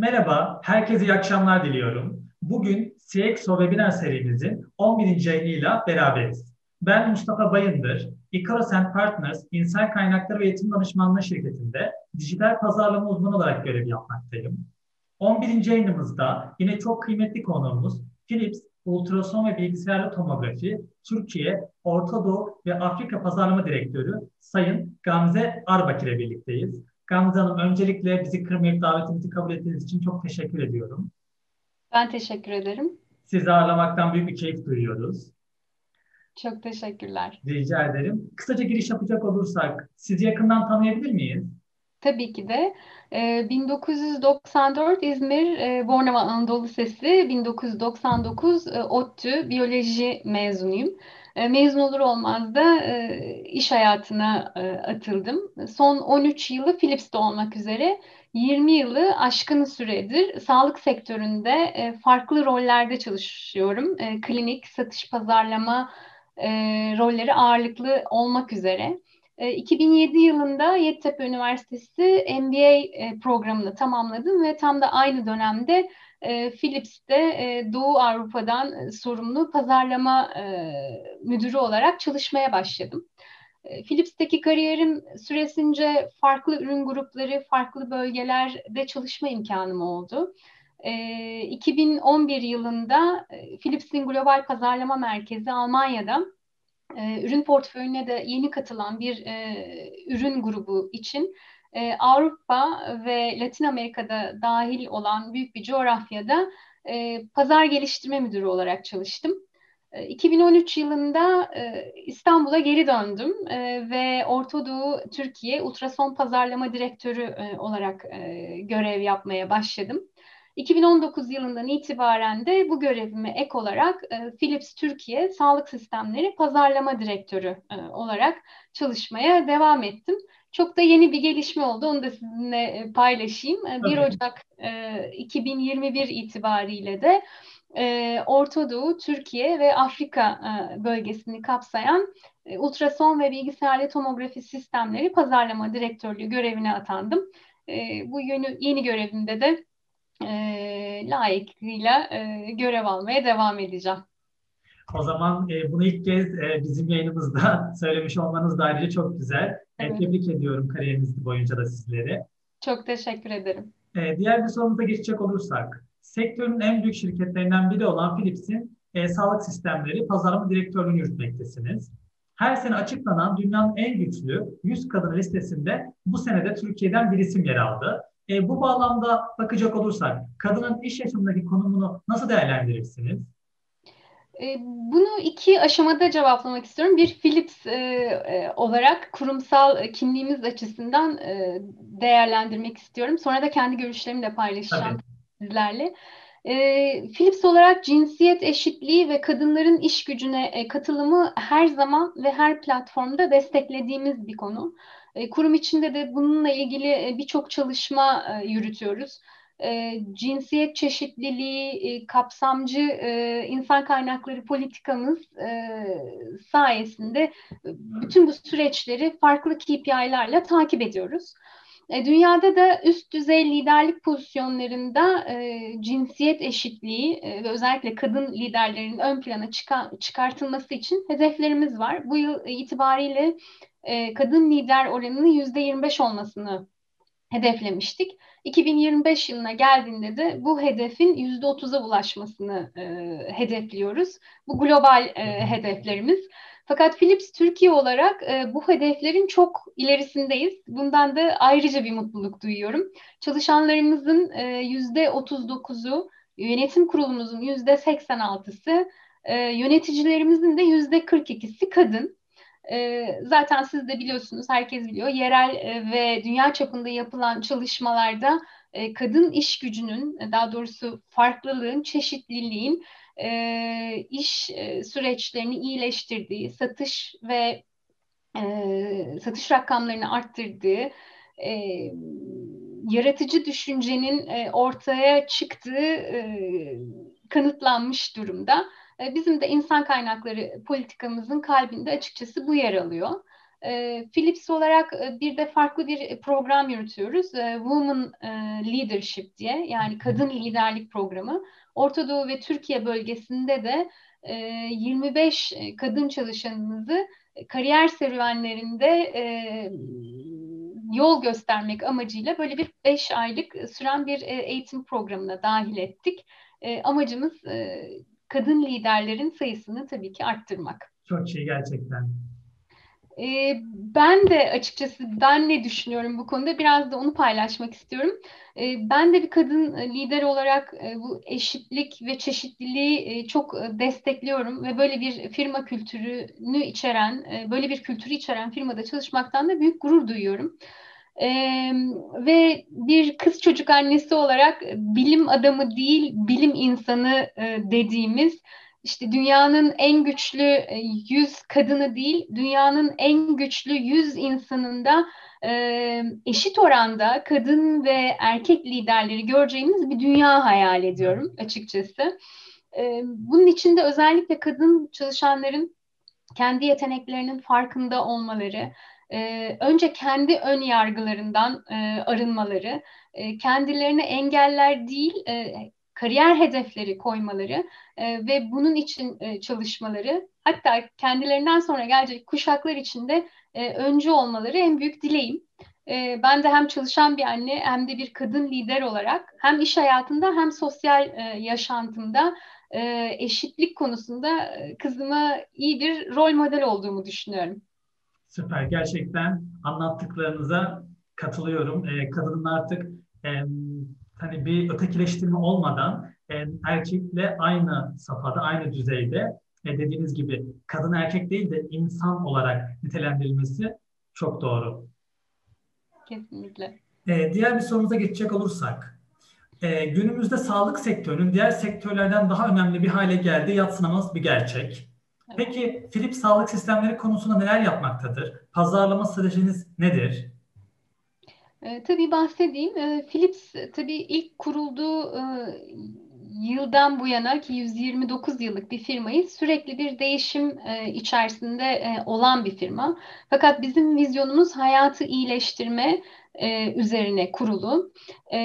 Merhaba, herkese iyi akşamlar diliyorum. Bugün CXO webinar serimizin 11. yayınıyla beraberiz. Ben Mustafa Bayındır, Icaros Partners İnsan Kaynakları ve Eğitim Danışmanlığı şirketinde dijital pazarlama uzmanı olarak görev yapmaktayım. 11. yayınımızda yine çok kıymetli konuğumuz Philips Ultrason ve Bilgisayarlı Tomografi Türkiye, Orta Doğu ve Afrika Pazarlama Direktörü Sayın Gamze Arbak ile birlikteyiz. Gamze Hanım öncelikle bizi kırmayıp davetimizi kabul ettiğiniz için çok teşekkür ediyorum. Ben teşekkür ederim. Sizi ağırlamaktan büyük bir keyif duyuyoruz. Çok teşekkürler. Rica ederim. Kısaca giriş yapacak olursak sizi yakından tanıyabilir miyiz? Tabii ki de. 1994 ee, İzmir e, Bornova Anadolu Lisesi, 1999 e, ODTÜ Biyoloji mezunuyum. E, mezun olur olmaz da iş hayatına atıldım. Son 13 yılı Philips'te olmak üzere 20 yılı aşkın süredir sağlık sektöründe farklı rollerde çalışıyorum. Klinik, satış, pazarlama rolleri ağırlıklı olmak üzere. 2007 e, yılında Yeditepe Üniversitesi MBA e, programını tamamladım ve tam da aynı dönemde e, Philips'te Doğu Avrupa'dan sorumlu pazarlama müdürü olarak çalışmaya başladım. Philips'teki kariyerim süresince farklı ürün grupları, farklı bölgelerde çalışma imkanım oldu. 2011 yılında Philips'in Global Pazarlama Merkezi Almanya'da e, ürün portföyüne de yeni katılan bir e, ürün grubu için e, Avrupa ve Latin Amerika'da dahil olan büyük bir coğrafyada e, pazar geliştirme müdürü olarak çalıştım. 2013 e, yılında e, İstanbul'a geri döndüm e, ve Orta Doğu Türkiye Ultrason Pazarlama Direktörü olarak görev yapmaya başladım. 2019 yılından itibaren de bu görevime ek olarak Philips Türkiye Sağlık Sistemleri Pazarlama Direktörü olarak çalışmaya devam ettim. Çok da yeni bir gelişme oldu. Onu da sizinle e, paylaşayım. E, 1 Ocak e, 2021 itibariyle de e, Orta Doğu, Türkiye ve Afrika e, bölgesini kapsayan e, ultrason ve bilgisayarlı tomografi sistemleri pazarlama direktörlüğü görevine atandım. E, bu yeni, yeni görevimde de e, layıkıyla e, görev almaya devam edeceğim. O zaman e, bunu ilk kez e, bizim yayınımızda söylemiş olmanız da ayrıca çok güzel. E, evet. E, tebrik ediyorum kariyeriniz boyunca da sizleri. Çok teşekkür ederim. E, diğer bir sorumuza geçecek olursak, sektörün en büyük şirketlerinden biri olan Philips'in e, sağlık sistemleri pazarlama direktörlüğünü yürütmektesiniz. Her sene açıklanan dünyanın en güçlü 100 kadın listesinde bu senede Türkiye'den bir isim yer aldı. E, bu bağlamda bakacak olursak kadının iş yaşamındaki konumunu nasıl değerlendirirsiniz? E, bunu iki aşamada cevaplamak istiyorum. Bir Philips e, e, olarak kurumsal kimliğimiz açısından e, değerlendirmek istiyorum. Sonra da kendi görüşlerimi de paylaşacağım Tabii. sizlerle. E, Philips olarak cinsiyet eşitliği ve kadınların iş gücüne e, katılımı her zaman ve her platformda desteklediğimiz bir konu. E, kurum içinde de bununla ilgili e, birçok çalışma e. Cinsiyet çeşitliliği, kapsamcı insan kaynakları politikamız sayesinde bütün bu süreçleri farklı KPI'lerle takip ediyoruz. Dünyada da üst düzey liderlik pozisyonlarında cinsiyet eşitliği ve özellikle kadın liderlerin ön plana çıkartılması için hedeflerimiz var. Bu yıl itibariyle e, kadın lider oranının yüzde 25 olmasını hedeflemiştik. 2025 yılına geldiğinde de bu hedefin yüzde 30'a ulaşmasını e, hedefliyoruz. Bu global e, hedeflerimiz. Fakat Philips Türkiye olarak e, bu hedeflerin çok ilerisindeyiz. Bundan da ayrıca bir mutluluk duyuyorum. Çalışanlarımızın e, yüzde 39'u, yönetim kurulumuzun yüzde 86'sı, e, yöneticilerimizin de yüzde 42'si kadın. Ee, zaten siz de biliyorsunuz, herkes biliyor. Yerel e, ve dünya çapında yapılan çalışmalarda e, kadın iş gücünün, e, daha doğrusu farklılığın, çeşitliliğin iş süreçlerini iyileştirdiği, satış ve satış rakamlarını arttırdığı, yaratıcı düşüncenin ortaya çıktığı kanıtlanmış durumda. E, bizim de insan kaynakları politikamızın kalbinde açıkçası bu yer alıyor. E, Philips olarak e, bir de farklı bir program yürütüyoruz. Women Leadership diye yani kadın liderlik programı. Orta Doğu ve Türkiye bölgesinde de e, 25 kadın çalışanımızı kariyer serüvenlerinde yol göstermek amacıyla böyle bir 5 aylık süren bir eğitim programına dahil ettik. Amacımız kadın liderlerin sayısını tabii ki arttırmak. Çok iyi gerçekten. Ee, ben de açıkçası ben ne düşünüyorum bu konuda biraz da onu paylaşmak istiyorum. Ee, ben de bir kadın lider olarak e, bu eşitlik ve çeşitliliği e, çok e, destekliyorum ve böyle bir firma kültürünü içeren, böyle bir kültürü içeren firmada çalışmaktan da büyük gurur duyuyorum. Ee, ve bir kız çocuk annesi olarak bilim adamı değil, bilim insanı dediğimiz işte dünyanın en güçlü 100 e, kadını değil, dünyanın en güçlü 100 insanında e, eşit oranda kadın ve erkek liderleri göreceğimiz bir dünya hayal ediyorum açıkçası. E, bunun için de özellikle kadın çalışanların kendi yeteneklerinin farkında olmaları, önce kendi ön yargılarından arınmaları, kendilerine engeller değil, kariyer hedefleri koymaları e, ve bunun için e, çalışmaları hatta kendilerinden sonra gelecek kuşaklar için de e, öncü olmaları en büyük dileğim. E, ben de hem çalışan bir anne hem de bir kadın lider olarak hem iş hayatında hem sosyal e, yaşantımda e, eşitlik konusunda e, kızıma iyi bir rol model olduğumu düşünüyorum. Süper. Gerçekten anlattıklarınıza katılıyorum. E, kadının artık e, hani bir ötekileştirme olmadan e, erkekle aynı safhada, aynı düzeyde e, dediğiniz gibi kadın erkek değil de insan olarak nitelendirilmesi çok doğru. Kesinlikle. E, diğer bir sorumuza geçecek olursak, e, günümüzde sağlık sektörünün diğer sektörlerden daha önemli bir hale geldiği yatsınamaz bir gerçek. Peki Philips sağlık sistemleri konusunda neler yapmaktadır? Pazarlama stratejiniz nedir? E, tabii bahsedeyim. E, Philips tabii ilk kurulduğu e, yıldan bu yana ki 129 yıllık bir firmayı sürekli bir değişim e, içerisinde e, olan bir firma. Fakat bizim vizyonumuz hayatı iyileştirme e, üzerine kurulu e,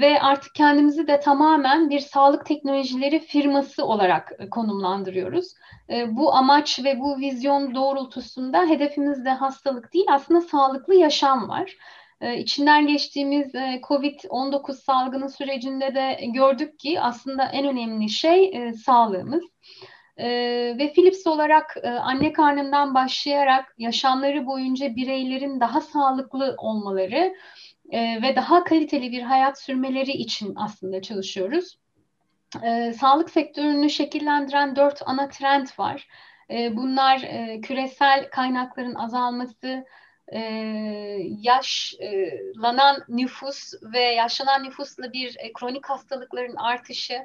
ve artık kendimizi de tamamen bir sağlık teknolojileri firması olarak konumlandırıyoruz. E, bu amaç ve bu vizyon doğrultusunda hedefimizde hastalık değil aslında sağlıklı yaşam var. Ee, içinden geçtiğimiz e, COVID-19 salgını sürecinde de gördük ki aslında en önemli şey e, sağlığımız. E, ve Philips olarak anne karnından başlayarak yaşamları boyunca bireylerin daha sağlıklı olmaları ve daha kaliteli bir hayat sürmeleri için aslında çalışıyoruz. sağlık sektörünü şekillendiren dört ana trend var. bunlar küresel kaynakların azalması, e, yaşlanan nüfus ve yaşlanan nüfusla bir e, kronik hastalıkların artışı,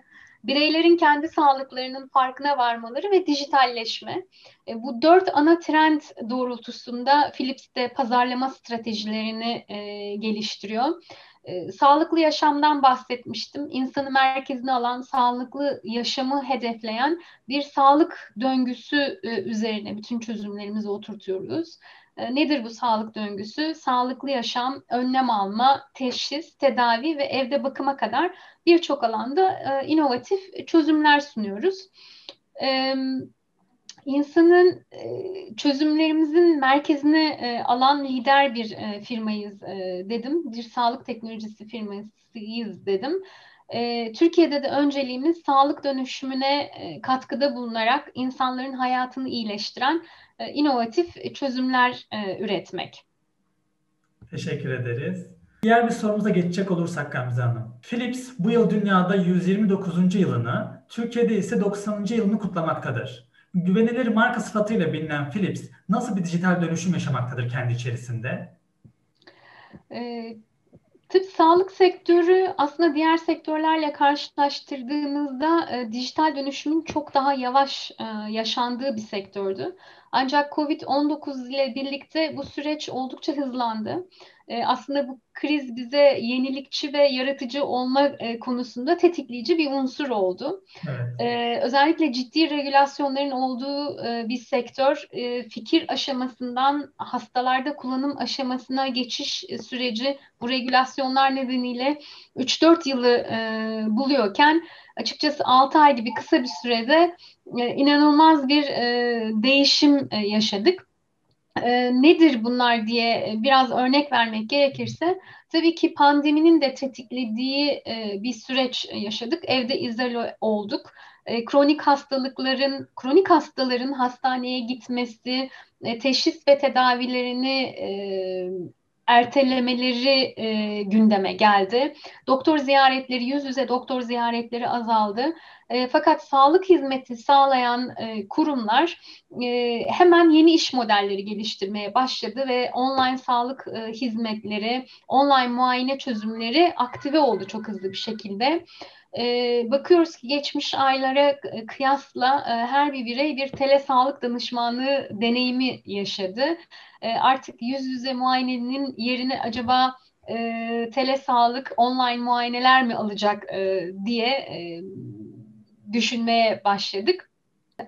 bireylerin kendi sağlıklarının farkına varmaları ve dijitalleşme. E, bu dört ana trend doğrultusunda Philips de pazarlama stratejilerini e, geliştiriyor. E, sağlıklı yaşamdan bahsetmiştim. İnsanı merkezine alan, sağlıklı yaşamı hedefleyen bir sağlık döngüsü e, üzerine bütün çözümlerimizi oturtuyoruz. E, nedir bu sağlık döngüsü? Sağlıklı yaşam, önlem alma, teşhis, tedavi ve evde bakıma kadar birçok alanda e, inovatif çözümler sunuyoruz. E, insanın çözümlerimizin merkezine alan lider bir firmayız dedim. Bir sağlık teknolojisi firmasıyız dedim. Türkiye'de de önceliğimiz sağlık dönüşümüne katkıda bulunarak insanların hayatını iyileştiren e, inovatif çözümler e, üretmek. Teşekkür ederiz. Diğer bir sorumuza geçecek olursak Gamze Hanım. Philips bu yıl dünyada 129. yılını, Türkiye'de ise 90. yılını kutlamaktadır. Güvenilir marka sıfatıyla bilinen Philips nasıl bir dijital dönüşüm yaşamaktadır kendi içerisinde? Ee, Tıp sağlık sektörü aslında diğer sektörlerle karşılaştırdığımızda e, dijital dönüşümün çok daha yavaş e, yaşandığı bir sektördü. Ancak Covid-19 ile birlikte bu süreç oldukça hızlandı. E, aslında bu kriz bize yenilikçi ve yaratıcı olma e, konusunda tetikleyici bir unsur oldu. Evet. E, özellikle ciddi regülasyonların olduğu e, bir sektör e, fikir aşamasından hastalarda kullanım aşamasına geçiş süreci bu regülasyonlar nedeniyle 3-4 yılı e, buluyorken açıkçası 6 ay gibi kısa bir sürede e, inanılmaz bir e, değişim e, yaşadık. E, nedir bunlar diye biraz örnek vermek gerekirse tabii ki pandeminin de tetiklediği e, bir süreç yaşadık. Evde izole olduk. E, kronik hastalıkların, kronik hastaların hastaneye gitmesi, e, teşhis ve tedavilerini e, ertelemeleri e, gündeme geldi. Doktor ziyaretleri, yüz yüze doktor ziyaretleri azaldı. E, fakat sağlık hizmeti sağlayan e, kurumlar e, hemen yeni iş modelleri geliştirmeye başladı ve online sağlık e, hizmetleri, online muayene çözümleri aktive oldu çok hızlı bir şekilde. E, bakıyoruz ki geçmiş aylara kıyasla e, her bir birey bir tele sağlık danışmanlığı deneyimi yaşadı. E, artık yüz yüze muayenenin yerini acaba e, tele sağlık online muayeneler mi alacak e, diye e, düşünmeye başladık.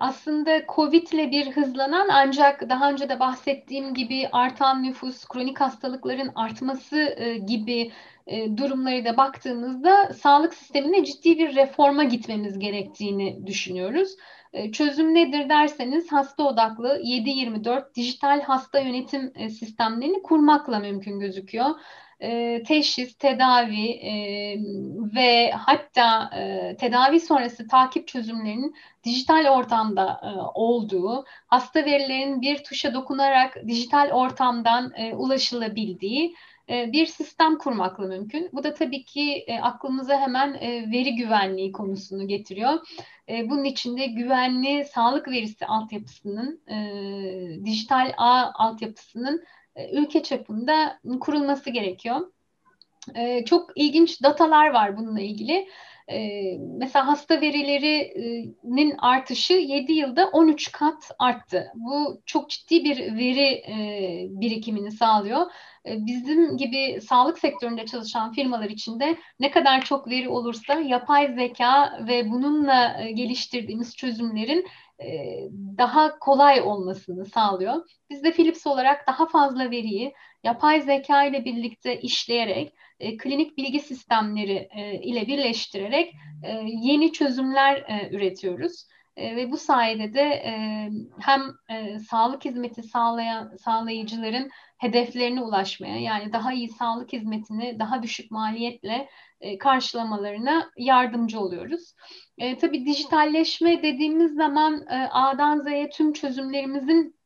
Aslında Covid ile bir hızlanan ancak daha önce de bahsettiğim gibi artan nüfus, kronik hastalıkların artması e, gibi e, durumları da baktığımızda sağlık sistemine ciddi bir reforma gitmemiz gerektiğini düşünüyoruz. E, çözüm nedir derseniz hasta odaklı 7-24 dijital hasta yönetim sistemlerini kurmakla mümkün gözüküyor e, teşhis, tedavi e, ve hatta e, tedavi sonrası takip çözümlerinin dijital ortamda e, olduğu, hasta verilerinin bir tuşa dokunarak dijital ortamdan e, ulaşılabildiği e, bir sistem kurmakla mümkün. Bu da tabii ki e, aklımıza hemen e, veri güvenliği konusunu getiriyor. E, bunun içinde güvenli sağlık verisi altyapısının, e, dijital ağ altyapısının ülke çapında kurulması gerekiyor. E, çok ilginç datalar var bununla ilgili. E, mesela hasta verilerinin artışı 7 yılda 13 kat arttı. Bu çok ciddi bir veri birikimini sağlıyor. Bizim gibi sağlık sektöründe çalışan firmalar için de ne kadar çok veri olursa yapay zeka ve bununla geliştirdiğimiz çözümlerin e, daha kolay olmasını sağlıyor. Biz de Philips olarak daha fazla veriyi yapay zeka ile birlikte işleyerek, e, klinik bilgi sistemleri e, ile birleştirerek yeni çözümler üretiyoruz. ve bu sayede de hem sağlık hizmeti sağlayan sağlayıcıların hedeflerine ulaşmaya yani daha iyi sağlık hizmetini daha düşük maliyetle e, karşılamalarına yardımcı oluyoruz. E, tabii dijitalleşme dediğimiz zaman e, A'dan Z'ye tüm çözümlerimizin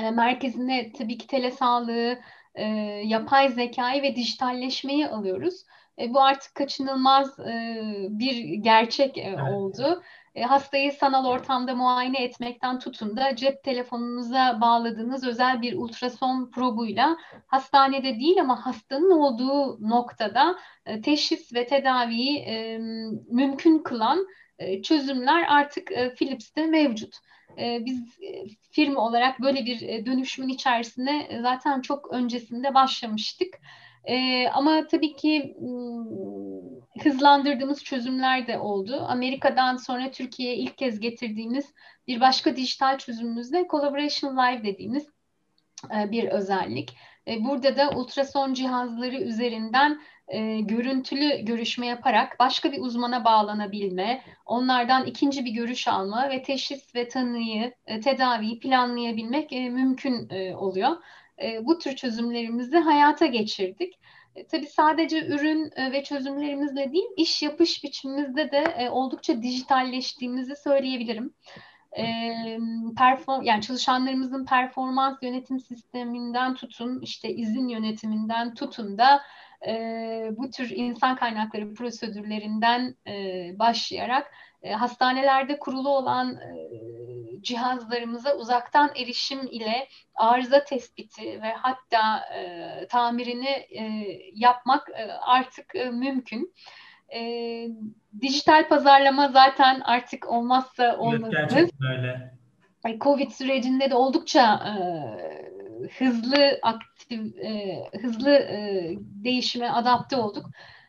e, merkezine tabii ki telesağlığı, e, yapay zekayı ve dijitalleşmeyi alıyoruz. E, bu artık kaçınılmaz e, bir gerçek e, oldu. E, hastayı sanal ortamda muayene etmekten tutun da cep telefonunuza bağladığınız özel bir ultrason probuyla hastanede değil ama hastanın olduğu noktada e, teşhis ve tedaviyi e, mümkün kılan çözümler artık Philips'te mevcut. Biz firma olarak böyle bir dönüşümün içerisine zaten çok öncesinde başlamıştık. E, ama tabii ki hızlandırdığımız çözümler de oldu. Amerika'dan sonra Türkiye'ye ilk kez getirdiğimiz bir başka dijital çözümümüz de Collaboration Live dediğimiz e, bir özellik. E, burada da ultrason cihazları üzerinden e, görüntülü görüşme yaparak başka bir uzmana bağlanabilme, onlardan ikinci bir görüş alma ve teşhis ve tanıyı, e, tedaviyi planlayabilmek e, mümkün e, oluyor e, bu tür çözümlerimizi hayata geçirdik. E, tabii sadece ürün e, ve çözümlerimizle değil, iş yapış biçimimizde de e, oldukça dijitalleştiğimizi söyleyebilirim. Perform yani çalışanlarımızın performans yönetim sisteminden tutun, işte izin yönetiminden tutun da bu tür insan kaynakları prosedürlerinden başlayarak hastanelerde kurulu olan cihazlarımıza uzaktan erişim ile arıza tespiti ve hatta e, tamirini e, yapmak e, artık e, mümkün. E, dijital pazarlama zaten artık olmazsa olmazımız. Evet, gerçekten öyle. Covid sürecinde de oldukça e, hızlı aktif, e, hızlı e, değişime adapte olduk.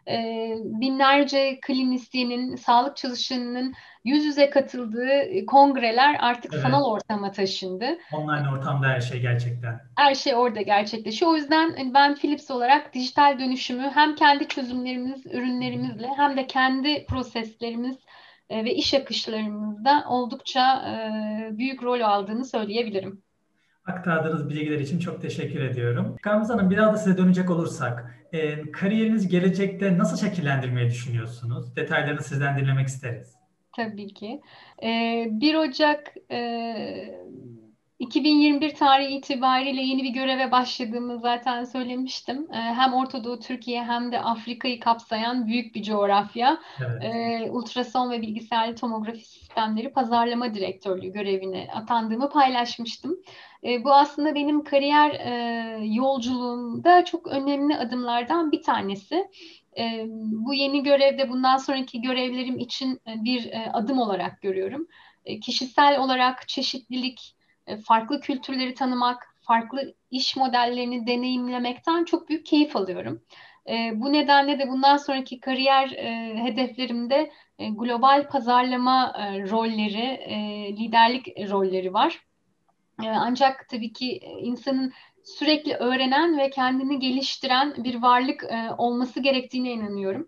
E, binlerce klinisyenin, sağlık çalışanının yüz yüze katıldığı kongreler artık evet. sanal ortama taşındı. Online ortamda her şey gerçekten. Her şey orada gerçekleşiyor. O yüzden hani ben Philips olarak dijital dönüşümü hem kendi çözümlerimiz, ürünlerimizle hem de kendi proseslerimiz e, ve iş akışlarımızda oldukça e, büyük rol aldığını söyleyebilirim. Aktardığınız bilgiler için çok teşekkür ediyorum. Gamze Hanım biraz da size dönecek olursak, e, kariyerinizi gelecekte nasıl şekillendirmeyi düşünüyorsunuz? Detaylarını sizden dinlemek isteriz. Tabii ki. 1 Ocak 2021 tarihi itibariyle yeni bir göreve başladığımı zaten söylemiştim. Ee, hem Orta Doğu Türkiye hem de Afrika'yı kapsayan büyük bir coğrafya. Evet. Ee, ultrason ve bilgisayarlı tomografi sistemleri pazarlama direktörlüğü görevine atandığımı paylaşmıştım. Ee, bu aslında benim kariyer e, yolculuğumda çok önemli adımlardan bir tanesi. Bu yeni görevde bundan sonraki görevlerim için e, bir e, adım olarak görüyorum. Kişisel olarak çeşitlilik, farklı kültürleri tanımak, farklı iş modellerini deneyimlemekten çok büyük keyif alıyorum. E, bu nedenle de bundan sonraki kariyer e, hedeflerimde global pazarlama rolleri, liderlik rolleri var. ancak tabii ki insanın sürekli öğrenen ve kendini geliştiren bir varlık olması gerektiğine inanıyorum.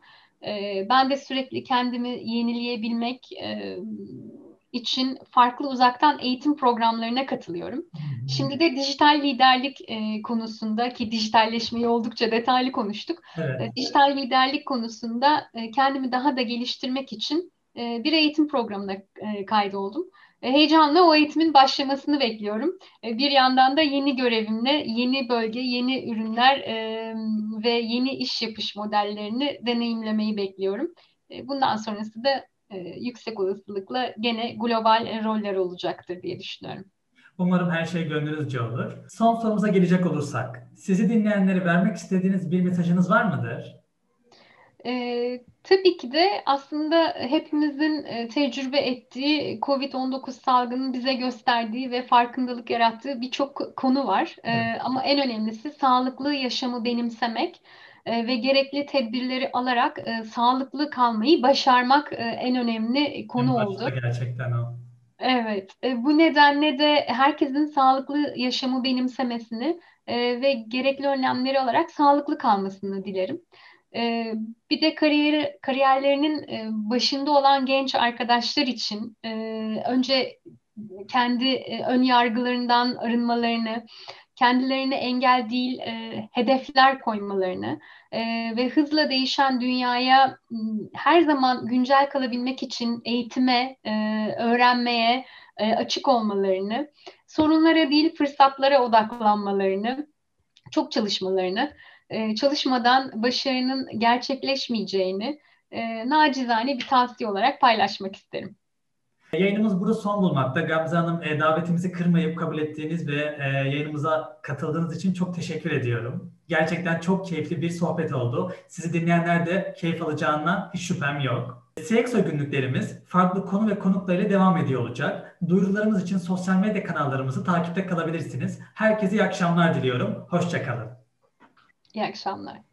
ben de sürekli kendimi yenileyebilmek, için farklı uzaktan eğitim programlarına katılıyorum. Şimdi de dijital liderlik e, konusunda ki dijitalleşmeyi oldukça detaylı konuştuk. Evet. E, dijital liderlik konusunda e, kendimi daha da geliştirmek için e, bir eğitim programına e, kaydoldum. E, heyecanla o eğitimin başlamasını bekliyorum. E, bir yandan da yeni görevimle yeni bölge, yeni ürünler ve yeni iş yapış modellerini deneyimlemeyi bekliyorum. Bundan sonrası da e, yüksek olasılıkla gene global roller olacaktır diye düşünüyorum. Umarım her şey gönlünüzce olur. Son sorumuza gelecek olursak, sizi dinleyenlere vermek istediğiniz bir mesajınız var mıdır? Ee, tabii ki de aslında hepimizin e, tecrübe ettiği COVID-19 salgının bize gösterdiği ve farkındalık yarattığı birçok konu var. Ee, evet. Ama en önemlisi sağlıklı yaşamı benimsemek e, ve gerekli tedbirleri alarak e, sağlıklı kalmayı başarmak e, en önemli konu en oldu. Gerçekten o. Evet, e, bu nedenle de herkesin sağlıklı yaşamı benimsemesini e, ve gerekli önlemleri alarak sağlıklı kalmasını dilerim. E, bir de kariyer kariyerlerinin e, başında olan genç arkadaşlar için e, önce kendi e, ön yargılarından arınmalarını, kendilerine engel değil e, hedefler koymalarını e, ve hızla değişen dünyaya her zaman güncel kalabilmek için eğitime, e, öğrenmeye e, açık olmalarını, sorunlara değil fırsatlara odaklanmalarını, çok çalışmalarını, e, çalışmadan başarının gerçekleşmeyeceğini e, nacizane bir tavsiye olarak paylaşmak isterim. Yayınımız burada son bulmakta. Gamze Hanım e, davetimizi kırmayıp kabul ettiğiniz ve e, yayınımıza katıldığınız için çok teşekkür ediyorum. Gerçekten çok keyifli bir sohbet oldu. Sizi dinleyenler de keyif alacağından hiç şüphem yok. CXO günlüklerimiz farklı konu ve konuklarıyla devam ediyor olacak. Duyurularımız için sosyal medya kanallarımızı takipte kalabilirsiniz. Herkese iyi akşamlar diliyorum. Hoşçakalın. İyi akşamlar.